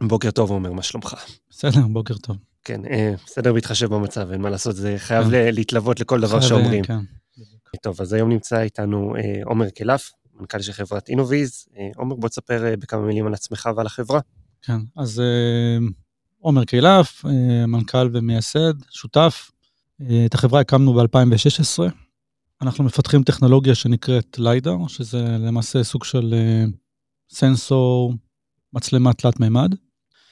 בוקר טוב, עומר, מה שלומך? בסדר, בוקר טוב. כן, אה, בסדר בהתחשב במצב, אין מה לעשות, זה חייב כן. להתלוות לכל דבר שאומרים. כן. טוב, אז היום נמצא איתנו אה, עומר קלף, מנכ"ל של חברת אינוויז. אה, עומר, בוא תספר אה, בכמה מילים על עצמך ועל החברה. כן, אז אה, עומר קלף, אה, מנכ"ל ומייסד, שותף. אה, את החברה הקמנו ב-2016. אנחנו מפתחים טכנולוגיה שנקראת ליידר, שזה למעשה סוג של אה, סנסור, מצלמה תלת מימד,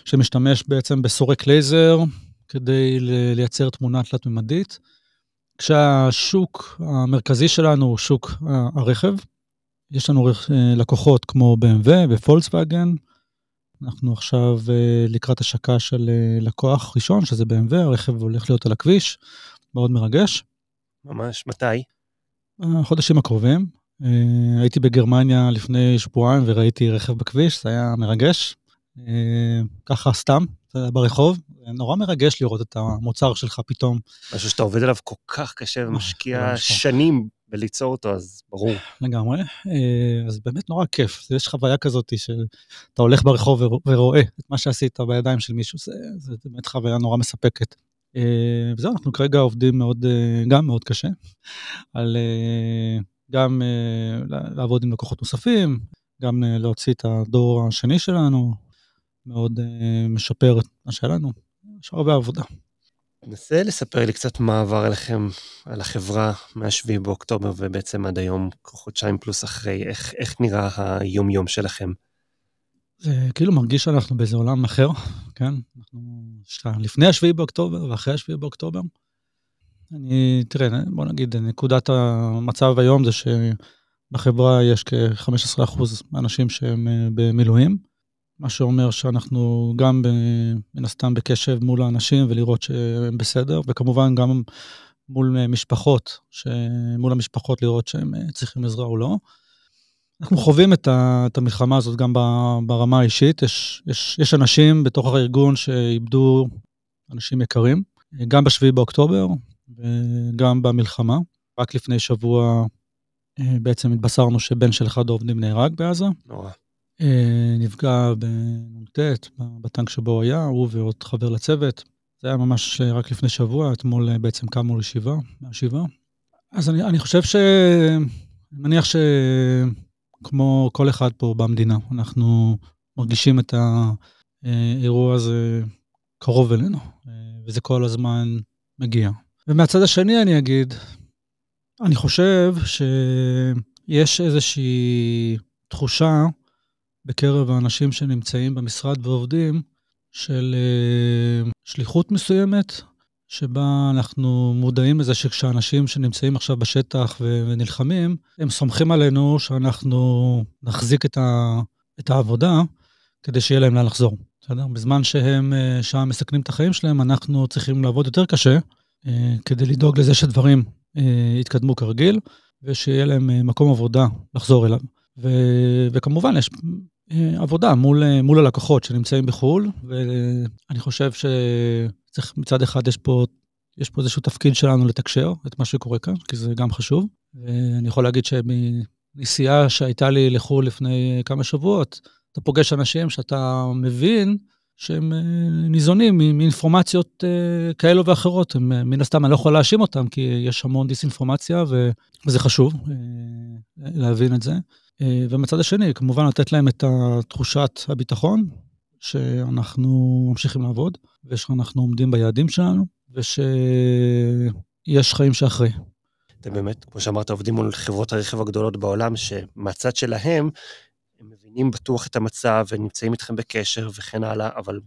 שמשתמש בעצם בסורק לייזר כדי לייצר תמונה תלת-ממדית, כשהשוק המרכזי שלנו הוא שוק הרכב. יש לנו לקוחות כמו BMW ופולקסווגן. אנחנו עכשיו לקראת השקה של לקוח ראשון, שזה BMW, הרכב הולך להיות על הכביש, מאוד מרגש. ממש, מתי? החודשים הקרובים. הייתי בגרמניה לפני שבועיים וראיתי רכב בכביש, זה היה מרגש. ככה סתם, ברחוב, נורא מרגש לראות את המוצר שלך פתאום. משהו שאתה עובד עליו כל כך קשה ומשקיע שנים בליצור אותו, אז ברור. לגמרי, אז באמת נורא כיף, יש חוויה כזאת שאתה הולך ברחוב ורואה את מה שעשית בידיים של מישהו, זה, זה באמת חוויה נורא מספקת. וזהו, אנחנו כרגע עובדים מאוד, גם מאוד קשה, על גם לעבוד עם לקוחות נוספים, גם להוציא את הדור השני שלנו, מאוד uh, משפר את מה שהיה לנו, יש הרבה עבודה. נסה לספר לי קצת מה עבר אליכם, על החברה מ-7 באוקטובר ובעצם עד היום, חודשיים פלוס אחרי, איך, איך נראה היום-יום שלכם? זה כאילו מרגיש שאנחנו באיזה עולם אחר, כן? אנחנו לפני ה-7 באוקטובר ואחרי ה-7 באוקטובר. אני, תראה, בוא נגיד, נקודת המצב היום זה שבחברה יש כ-15% אנשים שהם אה, במילואים. מה שאומר שאנחנו גם מן הסתם בקשב מול האנשים ולראות שהם בסדר, וכמובן גם מול משפחות, מול המשפחות לראות שהם צריכים עזרה או לא. אנחנו חווים את, ה, את המלחמה הזאת גם ברמה האישית. יש, יש, יש אנשים בתוך הארגון שאיבדו אנשים יקרים, גם ב-7 באוקטובר וגם במלחמה. רק לפני שבוע אה, בעצם התבשרנו שבן של אחד העובדים נהרג בעזה. נורא. אה, נפגע בנ"ט, בטנק שבו הוא היה, הוא ועוד חבר לצוות. זה היה ממש אה, רק לפני שבוע, אתמול אה, בעצם קמו לשבעה, מהשבעה. אז אני, אני חושב ש... אני מניח שכמו כל אחד פה במדינה, אנחנו מרגישים את האירוע הזה קרוב אלינו, וזה כל הזמן מגיע. ומהצד השני אני אגיד, אני חושב שיש איזושהי תחושה בקרב האנשים שנמצאים במשרד ועובדים של uh, שליחות מסוימת, שבה אנחנו מודעים לזה שכשאנשים שנמצאים עכשיו בשטח ונלחמים, הם סומכים עלינו שאנחנו נחזיק את, ה, את העבודה כדי שיהיה להם לאן לחזור, בסדר? בזמן שהם uh, שם מסכנים את החיים שלהם, אנחנו צריכים לעבוד יותר קשה uh, כדי לדאוג לזה שדברים יתקדמו כרגיל, ושיהיה להם מקום עבודה לחזור אליו. ו- וכמובן, יש אה, עבודה מול, אה, מול הלקוחות שנמצאים בחו"ל, ואני חושב שצריך, מצד אחד יש פה, יש פה איזשהו תפקיד שלנו לתקשר את מה שקורה כאן, כי זה גם חשוב. ואני יכול להגיד שמנסיעה שהייתה לי לחו"ל לפני כמה שבועות, אתה פוגש אנשים שאתה מבין שהם אה, ניזונים מאינפורמציות כאלו ואחרות. הם, מן הסתם, אני לא יכול להאשים אותם, כי יש המון דיסאינפורמציה, וזה חשוב להבין את זה. אה, ומצד השני, כמובן לתת להם את תחושת הביטחון, שאנחנו ממשיכים לעבוד, ושאנחנו עומדים ביעדים שלנו, ושיש חיים שאחרי. אתם באמת, כמו שאמרת, עובדים מול חברות הרכב הגדולות בעולם, שמהצד שלהם, הם מבינים בטוח את המצב ונמצאים איתכם בקשר וכן הלאה, אבל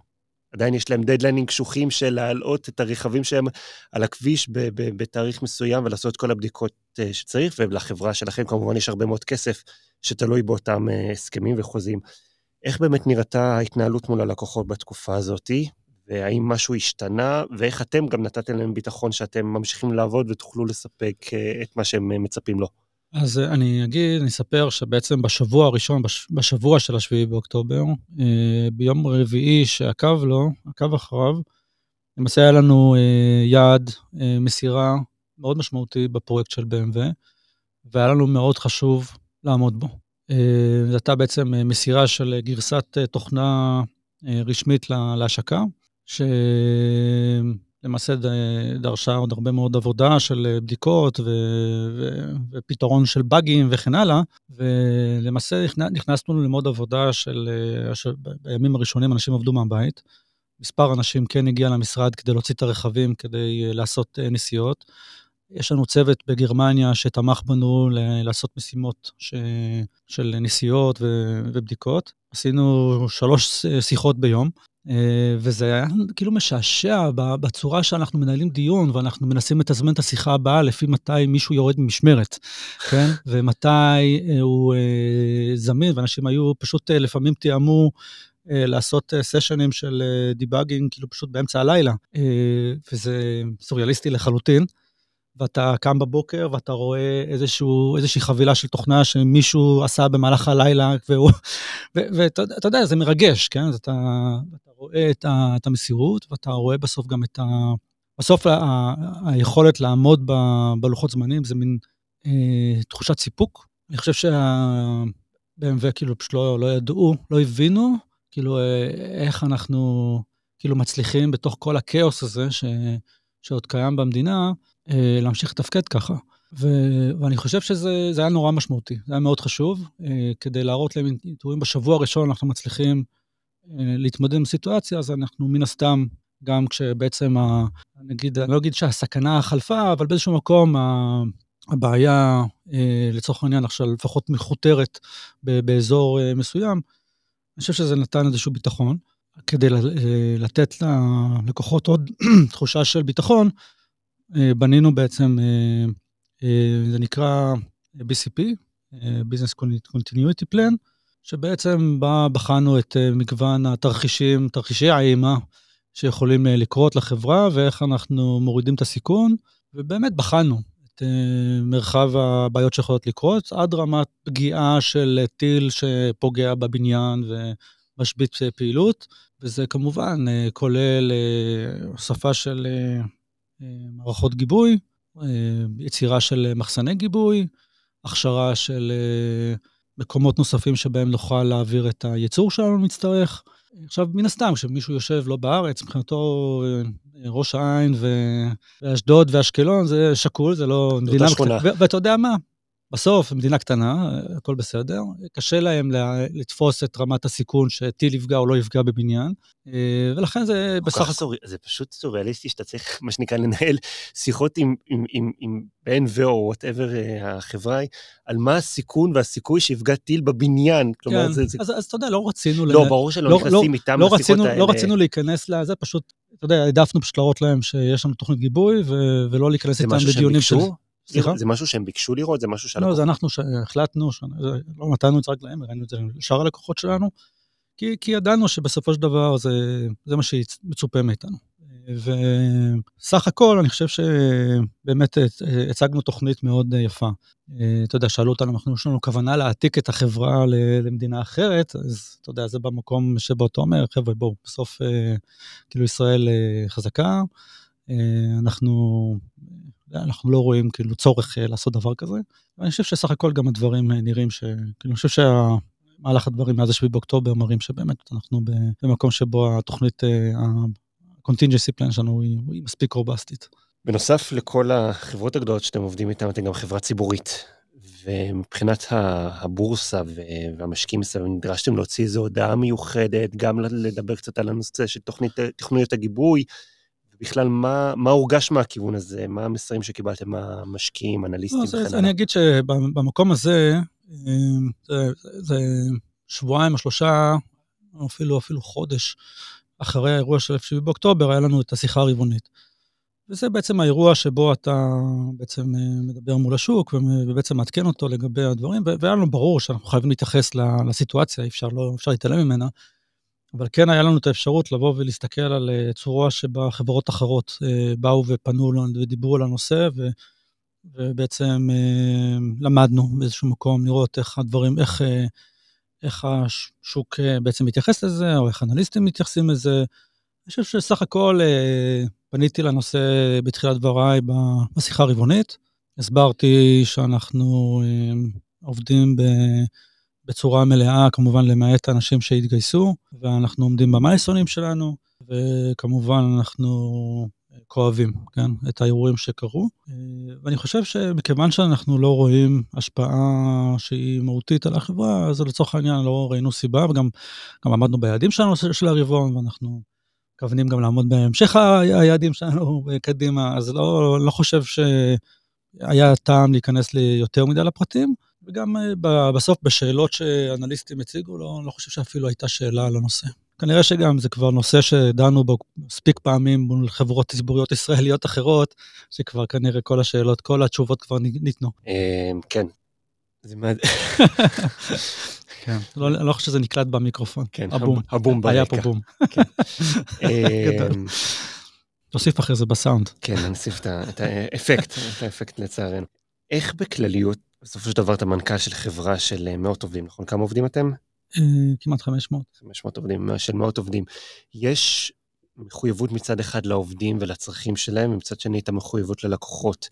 עדיין יש להם דדליינים קשוחים של להעלות את הרכבים שהם על הכביש בתאריך מסוים ולעשות את כל הבדיקות אה, שצריך, ולחברה שלכם כמובן יש הרבה מאוד כסף שתלוי באותם אה, הסכמים וחוזים. איך באמת נראתה ההתנהלות מול הלקוחות בתקופה הזאתי, והאם משהו השתנה, ואיך אתם גם נתתם להם ביטחון שאתם ממשיכים לעבוד ותוכלו לספק אה, את מה שהם מצפים לו. אז אני אגיד, אני אספר שבעצם בשבוע הראשון, בשבוע של השביעי באוקטובר, ביום רביעי שעקב לו, עקב אחריו, למעשה היה לנו יעד מסירה מאוד משמעותי בפרויקט של BMW, והיה לנו מאוד חשוב לעמוד בו. אה, זו הייתה בעצם אה, מסירה של גרסת אה, תוכנה רשמית להשקה, שלמעשה דרשה עוד הרבה מאוד עבודה של בדיקות ו... ו... ופתרון של באגים וכן הלאה, ולמעשה נכנסנו ללמוד עבודה של, בימים הראשונים אנשים עבדו מהבית. מספר אנשים כן הגיע למשרד כדי להוציא את הרכבים, כדי לעשות נסיעות. יש לנו צוות בגרמניה שתמך בנו לעשות משימות ש... של נסיעות ו... ובדיקות. עשינו שלוש שיחות ביום, אה, וזה היה כאילו משעשע בצורה שאנחנו מנהלים דיון, ואנחנו מנסים לתזמן את השיחה הבאה לפי מתי מישהו יורד ממשמרת, כן? ומתי אה, הוא אה, זמין, ואנשים היו פשוט לפעמים תיאמו לעשות סשנים של דיבאגינג, כאילו פשוט באמצע הלילה, וזה סוריאליסטי לחלוטין. ואתה קם בבוקר ואתה רואה איזשהו, איזושהי חבילה של תוכנה שמישהו עשה במהלך הלילה, ואתה יודע, זה מרגש, כן? אז אתה, אתה רואה את, ה, את המסירות, ואתה רואה בסוף גם את ה... בסוף ה, ה, היכולת לעמוד ב, בלוחות זמנים זה מין אה, תחושת סיפוק. אני חושב שה-BMW כאילו פשוט לא, לא ידעו, לא הבינו, כאילו אה, איך אנחנו כאילו מצליחים בתוך כל הכאוס הזה ש, שעוד קיים במדינה, להמשיך לתפקד ככה. ו- ואני חושב שזה היה נורא משמעותי, זה היה מאוד חשוב, אה, כדי להראות להם, אם בשבוע הראשון אנחנו מצליחים אה, להתמודד עם סיטואציה, אז אנחנו מן הסתם, גם כשבעצם, ה, נגיד, אני לא אגיד שהסכנה חלפה, אבל באיזשהו מקום הבעיה, לצורך העניין עכשיו לפחות מכותרת באזור מסוים, אני חושב שזה נתן איזשהו ביטחון. כדי לתת ללקוחות עוד תחושה של ביטחון, אה, בנינו בעצם, אה, אה, זה נקרא BCP, Business Continuity Plan, שבעצם בה בחנו את מגוון התרחישים, תרחישי האימה שיכולים לקרות לחברה ואיך אנחנו מורידים את הסיכון, ובאמת בחנו את מרחב הבעיות שיכולות לקרות, עד רמת פגיעה של טיל שפוגע בבניין ומשבית פעילות, וזה כמובן כולל הוספה של מערכות גיבוי, אה, יצירה של מחסני גיבוי, הכשרה של אה, מקומות נוספים שבהם נוכל להעביר את הייצור שלנו אם נצטרך. עכשיו, מן הסתם, כשמישהו יושב לא בארץ, מבחינתו אה, ראש העין ואשדוד ואשקלון זה שקול, זה לא... מדינה... שכונה. ואתה יודע מה? בסוף, מדינה קטנה, הכל בסדר, קשה להם לתפוס את רמת הסיכון שטיל יפגע או לא יפגע בבניין, אה, ולכן זה בסך הכל... סור... זה פשוט סוריאליסטי שאתה צריך, מה שנקרא, לנהל שיחות עם, עם, עם, עם BMW או whatever החברה היא, על מה הסיכון והסיכוי שיפגע טיל בבניין. כלומר, כן, זה, זה... אז, אז אתה יודע, לא רצינו... לא, לנה... ברור שלא לא, נכנסים לא, איתם לא רצינו, האלה. לא רצינו להיכנס לזה, פשוט, אתה יודע, העדפנו פשוט להראות להם שיש לנו תוכנית גיבוי, ו... ולא להיכנס איתם בדיונים של... סליחה? זה משהו שהם ביקשו לראות? זה משהו שהלקוחות... לא, זה אנחנו החלטנו, לא נתנו את זה רק להם, הראינו את זה לשאר הלקוחות שלנו, כי, כי ידענו שבסופו של דבר זה, זה מה שמצופה מאיתנו. וסך הכל, אני חושב שבאמת הצגנו תוכנית מאוד יפה. אתה יודע, שאלו אותנו, אנחנו, יש לנו כוונה להעתיק את החברה למדינה אחרת, אז אתה יודע, זה במקום שבו אתה אומר, חבר'ה, בואו, בסוף כאילו ישראל חזקה, אנחנו אנחנו לא רואים כאילו צורך אה, לעשות דבר כזה. ואני חושב שסך הכל גם הדברים אה, נראים ש... כאילו, אני חושב שהמהלך הדברים מאז 7 באוקטובר מראים שבאמת אנחנו במקום שבו התוכנית, אה, ה-contingency plan שלנו היא, היא מספיק רובסטית. בנוסף לכל החברות הגדולות שאתם עובדים איתן, אתם גם חברה ציבורית. ומבחינת הבורסה והמשקיעים מסביב, נדרשתם להוציא איזו הודעה מיוחדת, גם לדבר קצת על הנושא של תוכניות הגיבוי, בכלל, מה, מה הורגש מהכיוון הזה? מה המסרים שקיבלתם מהמשקיעים, אנליסטים וכן הלאה? אני אגיד שבמקום הזה, אמ, זה, זה שבועיים או שלושה, או אפילו, אפילו חודש אחרי האירוע של 7 באוקטובר, היה לנו את השיחה הרבעונית. וזה בעצם האירוע שבו אתה בעצם אה, מדבר מול השוק ובעצם מעדכן אותו לגבי הדברים, והיה לנו ברור שאנחנו חייבים להתייחס לסיטואציה, אפשר, לא, אפשר להתעלם ממנה. אבל כן היה לנו את האפשרות לבוא ולהסתכל על אה, צורה שבה חברות אחרות אה, באו ופנו ודיברו על הנושא, ו, ובעצם אה, למדנו באיזשהו מקום לראות איך הדברים, איך, איך השוק בעצם מתייחס לזה, או איך אנליסטים מתייחסים לזה. אני חושב שסך הכל פניתי לנושא בתחילת דבריי בשיחה הרבעונית. הסברתי שאנחנו עובדים ב... בצורה מלאה, כמובן למעט האנשים שהתגייסו, ואנחנו עומדים במייסונים שלנו, וכמובן אנחנו כואבים, כן, את האירועים שקרו. ואני חושב שמכיוון שאנחנו לא רואים השפעה שהיא מהותית על החברה, אז לצורך העניין לא ראינו סיבה, וגם עמדנו ביעדים שלנו של הרבעון, ואנחנו מתכוונים גם לעמוד בהמשך היעדים שלנו קדימה, אז לא, לא חושב שהיה טעם להיכנס לי יותר מדי לפרטים, וגם בסוף בשאלות שאנליסטים הציגו, לא, לא חושב שאפילו הייתה שאלה על הנושא. כנראה שגם זה כבר נושא שדנו בו מספיק פעמים מול חברות ציבוריות ישראליות אחרות, שכבר כנראה כל השאלות, כל התשובות כבר ניתנו. כן. זה מה... כן, לא, אני לא חושב שזה נקלט במיקרופון. כן, הבום. הבום ברקע. היה פה בום. כן. תוסיף אחרי זה בסאונד. כן, נוסיף את האפקט, את האפקט לצערנו. איך בכלליות, בסופו של דבר אתה מנכ"ל של חברה של מאות עובדים, נכון? כמה עובדים אתם? כמעט 500. 500 עובדים, של מאות עובדים. יש מחויבות מצד אחד לעובדים ולצרכים שלהם, ומצד שני את המחויבות ללקוחות.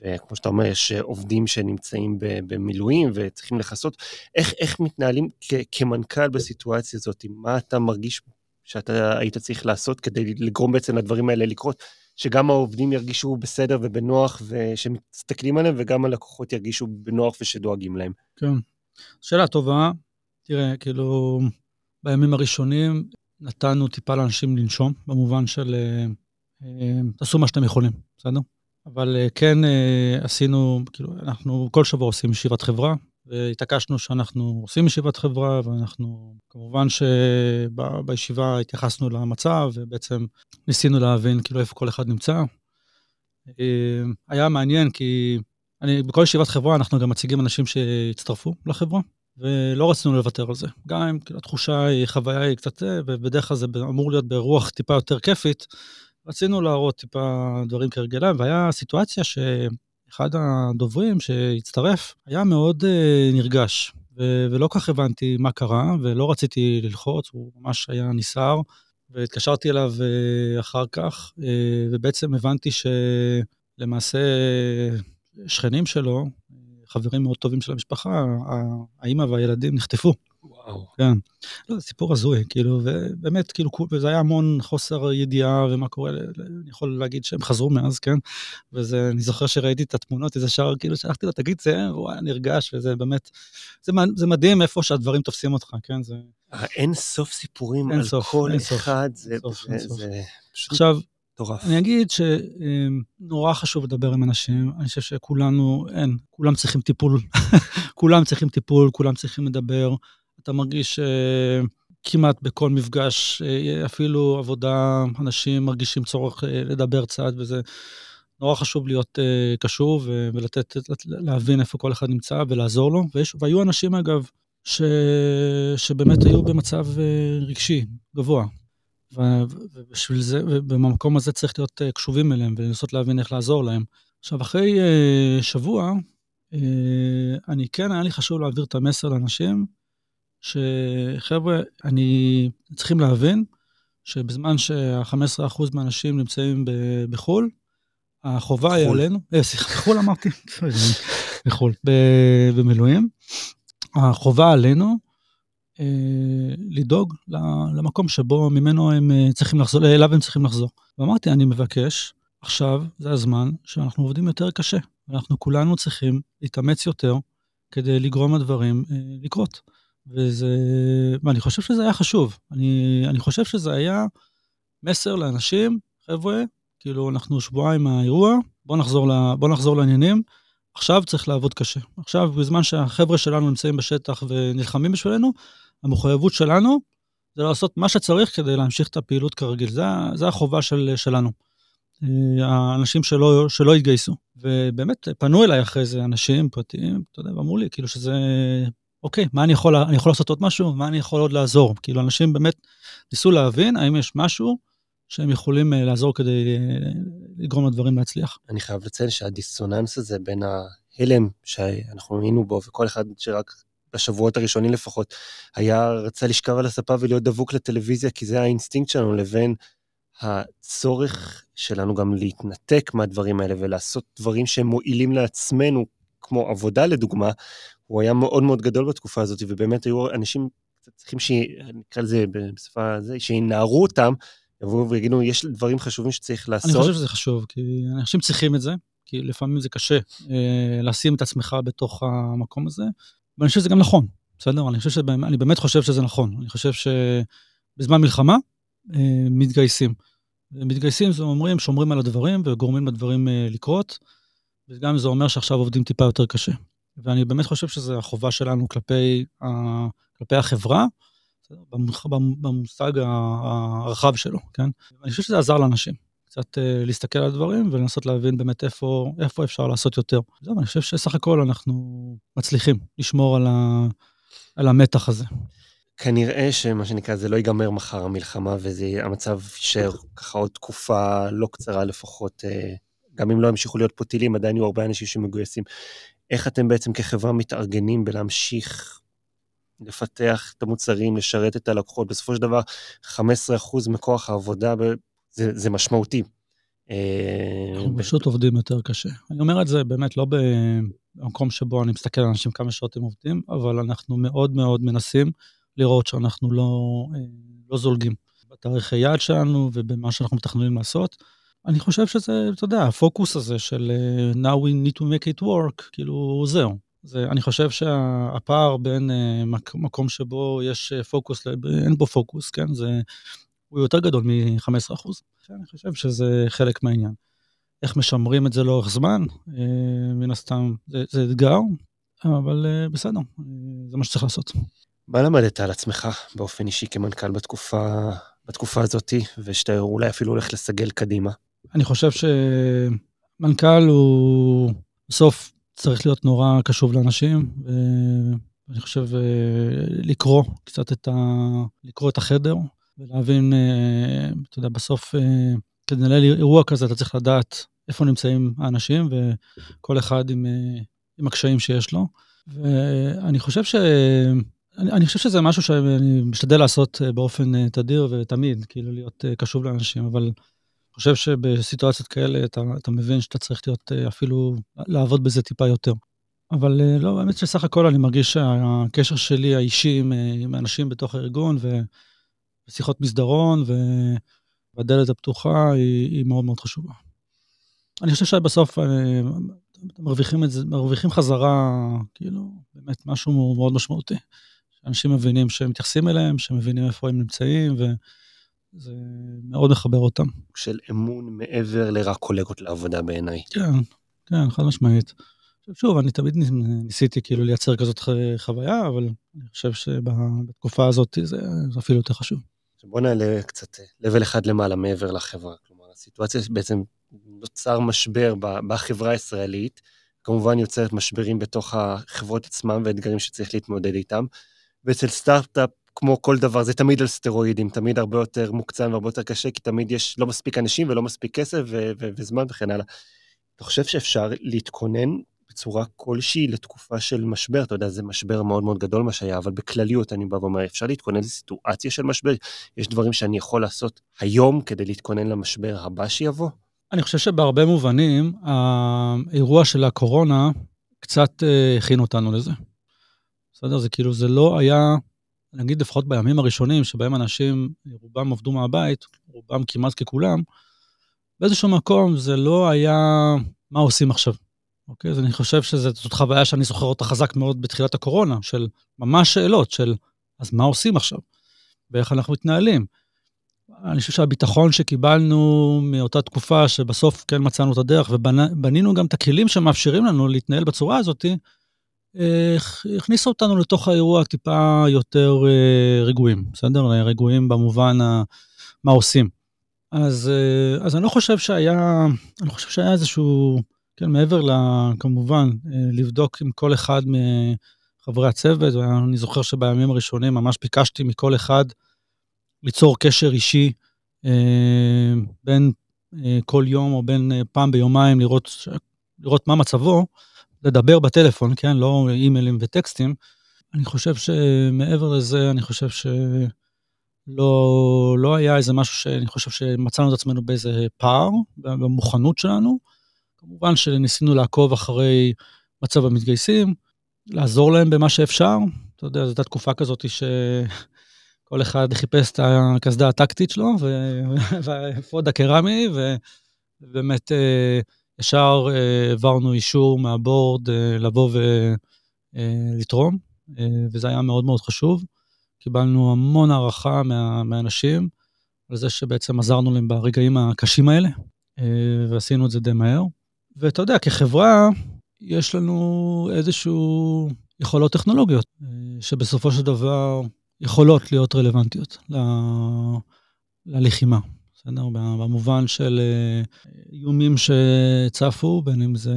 וכמו שאתה אומר, יש עובדים שנמצאים במילואים וצריכים לכסות. איך, איך מתנהלים כ- כמנכ"ל בסיטואציה הזאת? מה אתה מרגיש שאתה היית צריך לעשות כדי לגרום בעצם לדברים האלה לקרות? שגם העובדים ירגישו בסדר ובנוח ושמסתכלים עליהם, וגם הלקוחות ירגישו בנוח ושדואגים להם. כן. שאלה טובה. תראה, כאילו, בימים הראשונים נתנו טיפה לאנשים לנשום, במובן של אה, תעשו מה שאתם יכולים, בסדר? אבל אה, כן אה, עשינו, כאילו, אנחנו כל שבוע עושים ישיבת חברה, והתעקשנו שאנחנו עושים ישיבת חברה, ואנחנו, כמובן שבישיבה התייחסנו למצב, ובעצם ניסינו להבין כאילו איפה כל אחד נמצא. היה מעניין כי אני, בכל ישיבת חברה אנחנו גם מציגים אנשים שהצטרפו לחברה, ולא רצינו לוותר על זה. גם אם כאילו, התחושה היא, חוויה היא קצת, ובדרך כלל זה אמור להיות ברוח טיפה יותר כיפית, רצינו להראות טיפה דברים כהרגלם, והיה סיטואציה שאחד הדוברים שהצטרף היה מאוד uh, נרגש, ו- ולא כך הבנתי מה קרה, ולא רציתי ללחוץ, הוא ממש היה נסער, והתקשרתי אליו uh, אחר כך, uh, ובעצם הבנתי שלמעשה שכנים שלו, חברים מאוד טובים של המשפחה, האימא והילדים נחטפו. וואו. כן. לא, זה סיפור הזוי, כאילו, ובאמת, כאילו, וזה היה המון חוסר ידיעה ומה קורה, אני יכול להגיד שהם חזרו מאז, כן? וזה, אני זוכר שראיתי את התמונות, איזה שער, כאילו, שלחתי לו, תגיד, זה, הוא היה נרגש, וזה באמת, זה, זה מדהים איפה שהדברים תופסים אותך, כן? זה... אין סוף סיפורים אין על סוף, כל אחד, זה, סוף, זה, זה, זה פשוט... עכשיו, מטורף. אני אגיד שנורא חשוב לדבר עם אנשים, אני חושב שכולנו, אין, כולם צריכים טיפול, כולם צריכים טיפול, כולם צריכים לדבר. אתה מרגיש uh, כמעט בכל מפגש, uh, אפילו עבודה, אנשים מרגישים צורך uh, לדבר קצת, וזה נורא חשוב להיות קשוב ולתת, להבין איפה כל אחד נמצא ולעזור לו. ויש, והיו אנשים, אגב, ש, שבאמת היו במצב רגשי גבוה. ובשביל זה, ובמקום הזה צריך להיות קשובים אליהם ולנסות להבין איך לעזור להם. עכשיו, אחרי שבוע, אני כן, היה לי חשוב להעביר את המסר לאנשים, שחבר'ה, אני, צריכים להבין שבזמן שה-15% מהאנשים נמצאים בחו"ל, החובה היא עלינו, אה, סליחה, בחו"ל אמרתי, בחו"ל, במילואים, החובה עלינו אה, לדאוג למקום שבו ממנו הם אה, צריכים לחזור, אליו הם צריכים לחזור. ואמרתי, אני מבקש, עכשיו זה הזמן שאנחנו עובדים יותר קשה. אנחנו כולנו צריכים להתאמץ יותר כדי לגרום לדברים לקרות. וזה, ואני חושב שזה היה חשוב. אני, אני חושב שזה היה מסר לאנשים, חבר'ה, כאילו, אנחנו שבועיים מהאירוע, בואו נחזור, ל, בוא נחזור לעניינים. עכשיו צריך לעבוד קשה. עכשיו, בזמן שהחבר'ה שלנו נמצאים בשטח ונלחמים בשבילנו, המחויבות שלנו זה לעשות מה שצריך כדי להמשיך את הפעילות כרגיל. זה, זה החובה של, שלנו. אה, האנשים שלא, שלא התגייסו. ובאמת, פנו אליי אחרי זה אנשים פרטיים, אתה יודע, ואמרו לי, כאילו שזה אוקיי, מה אני יכול, אני יכול לעשות עוד משהו? מה אני יכול עוד לעזור? כאילו, אנשים באמת ניסו להבין האם יש משהו שהם יכולים אה, לעזור כדי אה, לגרום לדברים להצליח. אני חייב לציין שהדיסוננס הזה בין ההלם שאנחנו היינו בו, וכל אחד שרק בשבועות הראשונים לפחות, היה, רצה לשכב על הספה ולהיות דבוק לטלוויזיה, כי זה האינסטינקט שלנו, לבין הצורך שלנו גם להתנתק מהדברים האלה ולעשות דברים שהם מועילים לעצמנו, כמו עבודה לדוגמה, הוא היה מאוד מאוד גדול בתקופה הזאת, ובאמת היו אנשים צריכים שנקרא לזה בשפה הזו, שינערו אותם, יבואו ויגידו, יש דברים חשובים שצריך לעשות. אני חושב שזה חשוב, כי אנשים צריכים את זה, כי לפעמים זה קשה אה, לשים את עצמך בתוך המקום הזה, ואני חושב שזה גם נכון, בסדר? אני חושב שבאמת, אני באמת חושב שזה נכון. אני חושב שבזמן מלחמה אה, מתגייסים. מתגייסים, זה אומרים, שומרים על הדברים וגורמים לדברים אה, לקרות, וגם זה אומר שעכשיו עובדים טיפה יותר קשה. ואני באמת חושב שזו החובה שלנו כלפי, ה, כלפי החברה, במושג הרחב שלו, כן? אני חושב שזה עזר לאנשים. קצת uh, להסתכל על הדברים ולנסות להבין באמת איפה, איפה אפשר לעשות יותר. זהו, אני חושב שסך הכל אנחנו מצליחים לשמור על, ה, על המתח הזה. כנראה שמה שנקרא, זה לא ייגמר מחר המלחמה, והמצב יישאר ככה עוד תקופה לא קצרה לפחות, uh, גם אם לא ימשיכו להיות פה טילים, עדיין יהיו הרבה אנשים שמגויסים. איך אתם בעצם כחברה מתארגנים בלהמשיך לפתח את המוצרים, לשרת את הלקוחות? בסופו של דבר, 15% מכוח העבודה זה, זה משמעותי. אה, אנחנו פשוט עובדים יותר קשה. אני אומר את זה באמת לא במקום שבו אני מסתכל על אנשים כמה שעות הם עובדים, אבל אנחנו מאוד מאוד מנסים לראות שאנחנו לא, אה, לא זולגים בתאריכי יעד שלנו ובמה שאנחנו מתכננים לעשות. אני חושב שזה, אתה יודע, הפוקוס הזה של uh, now we need to make it work, כאילו, זהו. זה, אני חושב שהפער בין uh, מק, מקום שבו יש uh, פוקוס, אין בו פוקוס, כן? זה, הוא יותר גדול מ-15%. אני חושב שזה חלק מהעניין. איך משמרים את זה לאורך זמן, uh, מן הסתם זה, זה אתגר, אבל uh, בסדר, uh, זה מה שצריך לעשות. מה למדת על עצמך באופן אישי כמנכ"ל בתקופה, בתקופה הזאת, ושאתה אולי אפילו הולך לסגל קדימה? אני חושב שמנכ"ל הוא בסוף צריך להיות נורא קשוב לאנשים, ואני חושב אה, לקרוא קצת את ה... לקרוא את החדר, ולהבין, אה, אתה יודע, בסוף, אה, כדי לנהל אירוע כזה, אתה צריך לדעת איפה נמצאים האנשים, וכל אחד עם, עם הקשיים שיש לו. ואני חושב ש... אני, אני חושב שזה משהו שאני משתדל לעשות באופן תדיר ותמיד, כאילו להיות קשוב לאנשים, אבל חושב שבסיטואציות כאלה אתה, אתה מבין שאתה צריך להיות אה, אפילו, לעבוד בזה טיפה יותר. אבל אה, לא, האמת שסך הכל אני מרגיש שהקשר שלי האישי עם, אה, עם אנשים בתוך הארגון ושיחות מסדרון והדלת הפתוחה היא, היא מאוד מאוד חשובה. אני חושב שבסוף מרוויחים זה, מרוויחים חזרה, כאילו, באמת משהו מאוד משמעותי. שאנשים מבינים שהם מתייחסים אליהם, שמבינים איפה הם נמצאים, ו... זה מאוד מחבר אותם. של אמון מעבר לרק קולגות לעבודה בעיניי. כן, כן, חד משמעית. שוב, אני תמיד ניסיתי כאילו לייצר כזאת חוויה, אבל אני חושב שבתקופה הזאת זה, זה אפילו יותר חשוב. בוא נעלה קצת level אחד למעלה מעבר לחברה. כלומר, הסיטואציה בעצם נוצר משבר בחברה הישראלית, כמובן יוצרת משברים בתוך החברות עצמם ואתגרים שצריך להתמודד איתם. ואצל סטארט-אפ כמו כל דבר, זה תמיד על סטרואידים, תמיד הרבה יותר מוקצן והרבה יותר קשה, כי תמיד יש לא מספיק אנשים ולא מספיק כסף ו- ו- וזמן וכן הלאה. אתה חושב שאפשר להתכונן בצורה כלשהי לתקופה של משבר? אתה יודע, זה משבר מאוד מאוד גדול מה שהיה, אבל בכלליות אני בא ואומר, אפשר להתכונן לסיטואציה של משבר? יש דברים שאני יכול לעשות היום כדי להתכונן למשבר הבא שיבוא? אני חושב שבהרבה מובנים, האירוע של הקורונה קצת אה, הכין אותנו לזה. בסדר? זה כאילו, זה לא היה נגיד לפחות בימים הראשונים, שבהם אנשים, רובם עבדו מהבית, רובם כמעט ככולם, באיזשהו מקום זה לא היה מה עושים עכשיו. אוקיי? אז אני חושב שזאת חוויה שאני זוכר אותה חזק מאוד בתחילת הקורונה, של ממש שאלות של, אז מה עושים עכשיו? ואיך אנחנו מתנהלים? אני חושב שהביטחון שקיבלנו מאותה תקופה, שבסוף כן מצאנו את הדרך, ובנינו גם את הכלים שמאפשרים לנו להתנהל בצורה הזאתי, הכניסו אותנו לתוך האירוע טיפה יותר אה, רגועים, בסדר? רגועים במובן ה... מה עושים. אז, אה, אז אני לא חושב שהיה, אני לא חושב שהיה איזשהו, כן, מעבר ל... כמובן, אה, לבדוק עם כל אחד מחברי הצוות, ואני זוכר שבימים הראשונים ממש ביקשתי מכל אחד ליצור קשר אישי בין כל יום או בין פעם ביומיים, לראות, לראות מה מצבו. לדבר בטלפון, כן? לא אימיילים וטקסטים. אני חושב שמעבר לזה, אני חושב שלא לא היה איזה משהו שאני חושב שמצאנו את עצמנו באיזה פער במוכנות שלנו. כמובן שניסינו לעקוב אחרי מצב המתגייסים, לעזור להם במה שאפשר. אתה יודע, זו הייתה תקופה כזאת שכל אחד חיפש את הקסדה הטקטית שלו, והאפוד הקרמי, ובאמת ישר העברנו אישור מהבורד לבוא ולתרום, וזה היה מאוד מאוד חשוב. קיבלנו המון הערכה מה, מהאנשים על זה שבעצם עזרנו להם ברגעים הקשים האלה, אה, ועשינו את זה די מהר. ואתה יודע, כחברה, יש לנו איזשהו יכולות טכנולוגיות, אה, שבסופו של דבר יכולות להיות רלוונטיות ל... ללחימה. בסדר? במובן של אה, איומים שצפו, בין אם זה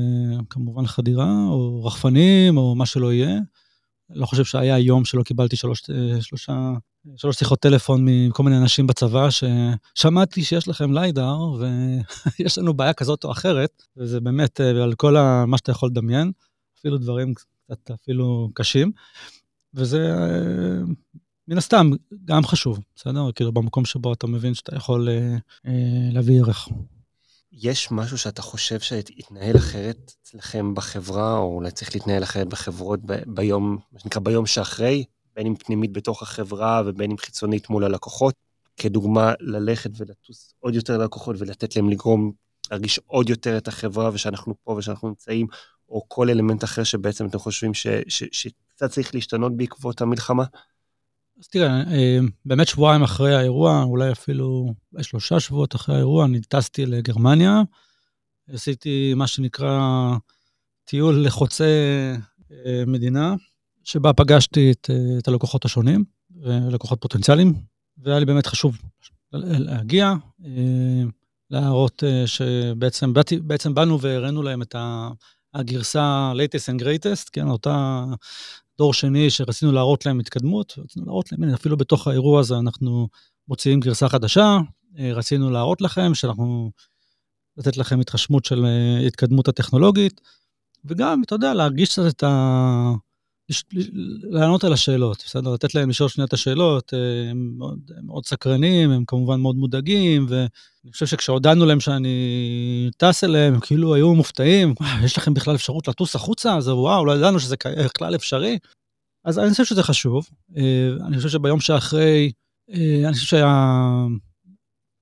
כמובן חדירה, או רחפנים, או מה שלא יהיה. לא חושב שהיה יום שלא קיבלתי שלוש, שלושה, שלוש שיחות טלפון מכל מיני אנשים בצבא, ששמעתי שיש לכם ליידר ויש לנו בעיה כזאת או אחרת, וזה באמת אה, על כל מה שאתה יכול לדמיין, אפילו דברים קצת אפילו קשים, וזה אה, מן הסתם גם חשוב, בסדר? כאילו במקום שבו אתה מבין שאתה יכול אה, להביא ערך. יש משהו שאתה חושב שהתנהל אחרת אצלכם בחברה, או אולי צריך להתנהל אחרת בחברות ב- ביום, מה שנקרא ביום שאחרי, בין אם פנימית בתוך החברה ובין אם חיצונית מול הלקוחות? כדוגמה, ללכת ולטוס עוד יותר ללקוחות ולתת להם לגרום, להרגיש עוד יותר את החברה ושאנחנו פה ושאנחנו נמצאים, או כל אלמנט אחר שבעצם אתם חושבים שקצת צריך להשתנות בעקבות המלחמה? אז תראה, אה, באמת שבועיים אחרי האירוע, אולי אפילו שלושה שבועות אחרי האירוע, אני טסתי לגרמניה, עשיתי מה שנקרא טיול לחוצה אה, מדינה, שבה פגשתי את, אה, את הלקוחות השונים, לקוחות פוטנציאליים, והיה לי באמת חשוב להגיע, להראות שבעצם באתי, בעצם באנו והראינו להם את הגרסה latest and greatest, כן, אותה דור שני שרצינו להראות להם התקדמות, רצינו להראות להם, הנה, אפילו בתוך האירוע הזה אנחנו מוציאים גרסה חדשה, אה, רצינו להראות לכם שאנחנו, לתת לכם התרשמות של אה, התקדמות הטכנולוגית, וגם, אתה יודע, להרגיש קצת את ה... לענות על השאלות, בסדר? לתת להם לשאול שנייה את השאלות, אה, הם מאוד, הם מאוד סקרנים, הם כמובן מאוד מודאגים, ואני חושב שכשהודענו להם שאני טס אליהם, הם כאילו היו מופתעים, יש לכם בכלל אפשרות לטוס החוצה? אז וואו, לא ידענו שזה בכלל אפשרי. אז אני חושב שזה חשוב. אה, אני חושב שביום שאחרי, אה, אני חושב שהיה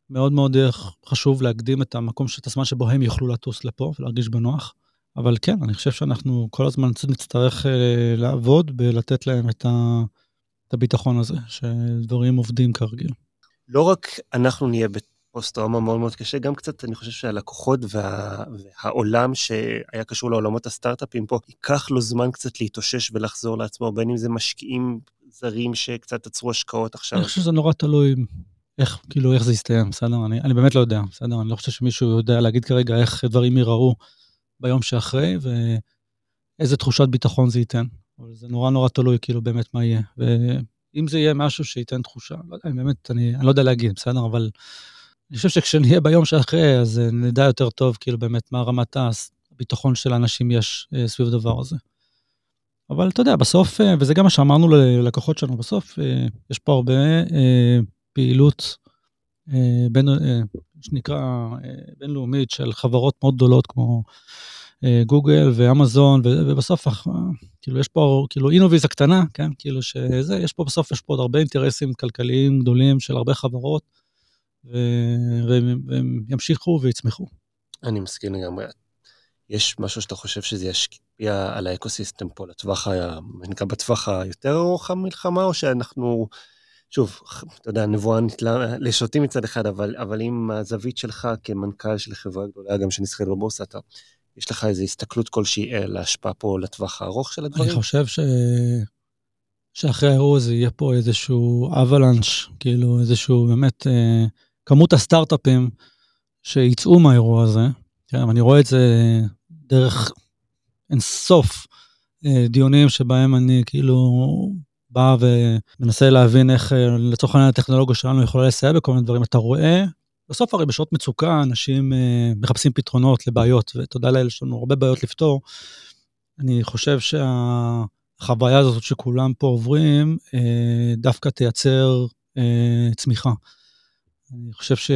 מאוד מאוד חשוב להקדים את המקום, את הזמן שבו הם יוכלו לטוס לפה ולהרגיש בנוח. אבל כן, אני חושב שאנחנו כל הזמן נצטרך אה, לעבוד בלתת להם את, ה, את הביטחון הזה, שדברים עובדים כרגיל. לא רק אנחנו נהיה בפוסט-טראומה מאוד מאוד קשה, גם קצת אני חושב שהלקוחות וה, והעולם שהיה קשור לעולמות הסטארט-אפים פה, ייקח לו זמן קצת להתאושש ולחזור לעצמו, בין אם זה משקיעים זרים שקצת עצרו השקעות עכשיו. אני חושב שזה נורא תלוי איך, כאילו, איך זה יסתיים, בסדר? אני, אני באמת לא יודע, בסדר? אני לא חושב שמישהו יודע להגיד כרגע איך דברים ייראו. ביום שאחרי, ואיזה תחושת ביטחון זה ייתן. אבל זה נורא נורא תלוי כאילו באמת מה יהיה. ואם זה יהיה משהו שייתן תחושה, לא יודע, באמת, אני, אני לא יודע להגיד, בסדר? אבל אני חושב שכשנהיה ביום שאחרי, אז אה, נדע יותר טוב כאילו באמת מה רמת הביטחון של האנשים יש אה, סביב הדבר הזה. אבל אתה יודע, בסוף, אה, וזה גם מה שאמרנו ללקוחות שלנו, בסוף יש פה הרבה פעילות בין, שנקרא בינלאומית של חברות מאוד גדולות כמו אה, גוגל ואמזון, ובסוף, אה, כאילו, יש פה, כאילו, אינוויז הקטנה, כן? כאילו שזה, יש פה בסוף, יש פה עוד הרבה אינטרסים כלכליים גדולים של הרבה חברות, והם ימשיכו ויצמחו. אני מסכים לגמרי. יש משהו שאתה חושב שזה ישפיע על האקוסיסטם פה לטווח, מה שנקרא, בטווח היותר ארוך המלחמה, או שאנחנו... שוב, אתה יודע, נבואה נתלה לשוטי מצד אחד, אבל, אבל עם הזווית שלך כמנכ"ל של חברה גדולה, גם שנסחרת בבורסה, אתה יש לך איזו הסתכלות כלשהי על ההשפעה פה לטווח הארוך של הדברים? אני חושב ש... שאחרי האירוע הזה יהיה פה איזשהו אבלנש, כאילו איזשהו באמת, אה, כמות הסטארט-אפים שיצאו מהאירוע הזה, כן, אני רואה את זה דרך אינסוף אה, דיונים שבהם אני כאילו בא ומנסה להבין איך אה, לצורך העניין הטכנולוגיה שלנו יכולה לסייע בכל מיני דברים. אתה רואה בסוף הרי בשעות מצוקה אנשים uh, מחפשים פתרונות לבעיות, ותודה לאל, יש לנו הרבה בעיות לפתור. אני חושב שהחוויה הזאת שכולם פה עוברים, uh, דווקא תייצר צמיחה. אני חושב, ש...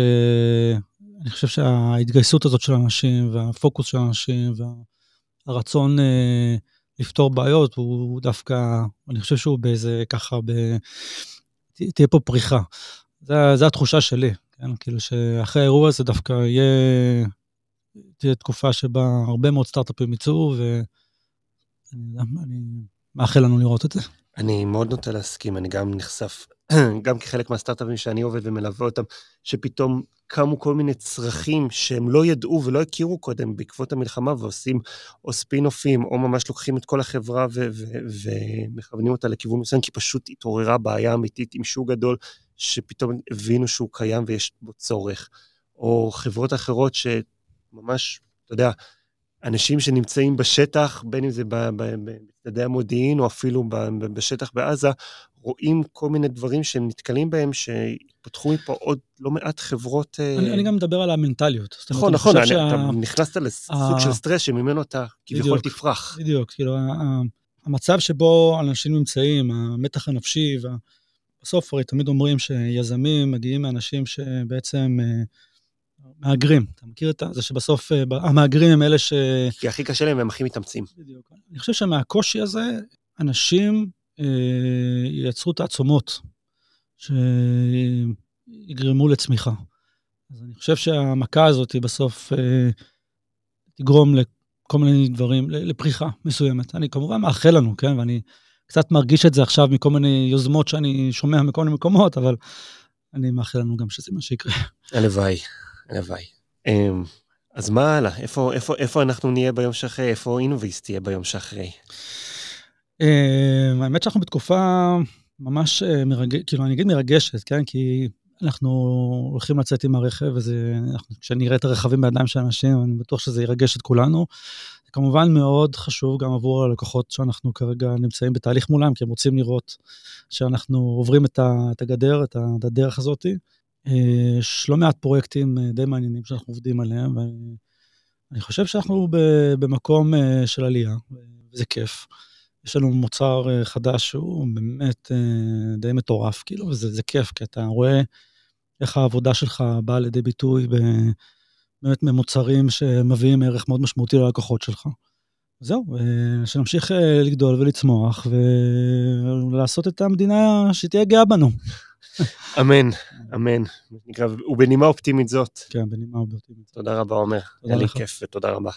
אני חושב שההתגייסות הזאת של אנשים, והפוקוס של אנשים, הרצון אה, לפתור בעיות הוא דווקא, אני חושב שהוא באיזה ככה, ב... תהיה פה פריחה. זו התחושה שלי, כן? כאילו שאחרי האירוע הזה דווקא יהיה, תהיה תקופה שבה הרבה מאוד סטארט-אפים יצאו, ואני מאחל לנו לראות את זה. אני מאוד נוטה להסכים, אני גם נחשף, גם כחלק מהסטארט-אפים שאני עובד ומלווה אותם, שפתאום קמו כל מיני צרכים שהם לא ידעו ולא הכירו קודם בעקבות המלחמה ועושים או ספין-אופים, או ממש לוקחים את כל החברה ומכוונים אותה לכיוון מסוים, כי פשוט התעוררה בעיה אמיתית עם שוק גדול, שפתאום הבינו שהוא קיים ויש בו צורך. או חברות אחרות שממש, אתה יודע, אנשים שנמצאים בשטח, בין אם זה בצדדי המודיעין או אפילו בשטח בעזה, רואים כל מיני דברים שהם נתקלים בהם, שפתחו מפה עוד לא מעט חברות... אה, אני, אני גם מדבר על המנטליות. נכון, נכון, אני, שה... אתה נכנסת לסוג של סטרס שממנו אתה כביכול תפרח. בדיוק, כאילו, המצב שבו אנשים נמצאים, המתח הנפשי, בסוף הרי תמיד אומרים שיזמים מגיעים מאנשים שבעצם... אה, מהגרים, אתה מכיר את זה שבסוף אה, המהגרים הם אלה ש... כי הכי קשה להם והם הכי מתאמצים. בדיוק. אני חושב שמהקושי הזה, אנשים אה, ייצרו תעצומות שיגרמו לצמיחה. אז אני חושב שהמכה הזאת היא בסוף אה, תגרום לכל מיני דברים, לפריחה מסוימת. אני כמובן מאחל לנו, כן? ואני קצת מרגיש את זה עכשיו מכל מיני יוזמות שאני שומע מכל מיני מקומות, אבל אני מאחל לנו גם שזה מה שיקרה. הלוואי. הלוואי. אמ, אז מה הלאה? איפה, איפה, איפה אנחנו נהיה ביום שאחרי? איפה אינוויסט תהיה ביום שאחרי? אמ, האמת שאנחנו בתקופה ממש אה, מרגשת, כאילו אני אגיד מרגשת, כן? כי אנחנו הולכים לצאת עם הרכב, וזה, כשאני אראה את הרכבים בידיים של אנשים, אני בטוח שזה ירגש את כולנו. זה כמובן מאוד חשוב גם עבור הלקוחות שאנחנו כרגע נמצאים בתהליך מולם, כי הם רוצים לראות שאנחנו עוברים את הגדר, את הדרך הזאתי. יש לא מעט פרויקטים אה, די מעניינים שאנחנו עובדים עליהם, ואני חושב שאנחנו במקום אה, של עלייה, וזה כיף. יש לנו מוצר אה, חדש שהוא באמת די מטורף, כאילו, וזה כיף, כי אתה רואה איך העבודה שלך באה לידי ביטוי באמת ממוצרים שמביאים ערך מאוד משמעותי ללקוחות שלך. זהו, שנמשיך לגדול ולצמוח ולעשות את המדינה שתהיה גאה בנו. אמן, אמן. ובנימה אופטימית זאת. כן, בנימה אופטימית. תודה רבה, עומר. היה לי כיף ותודה רבה.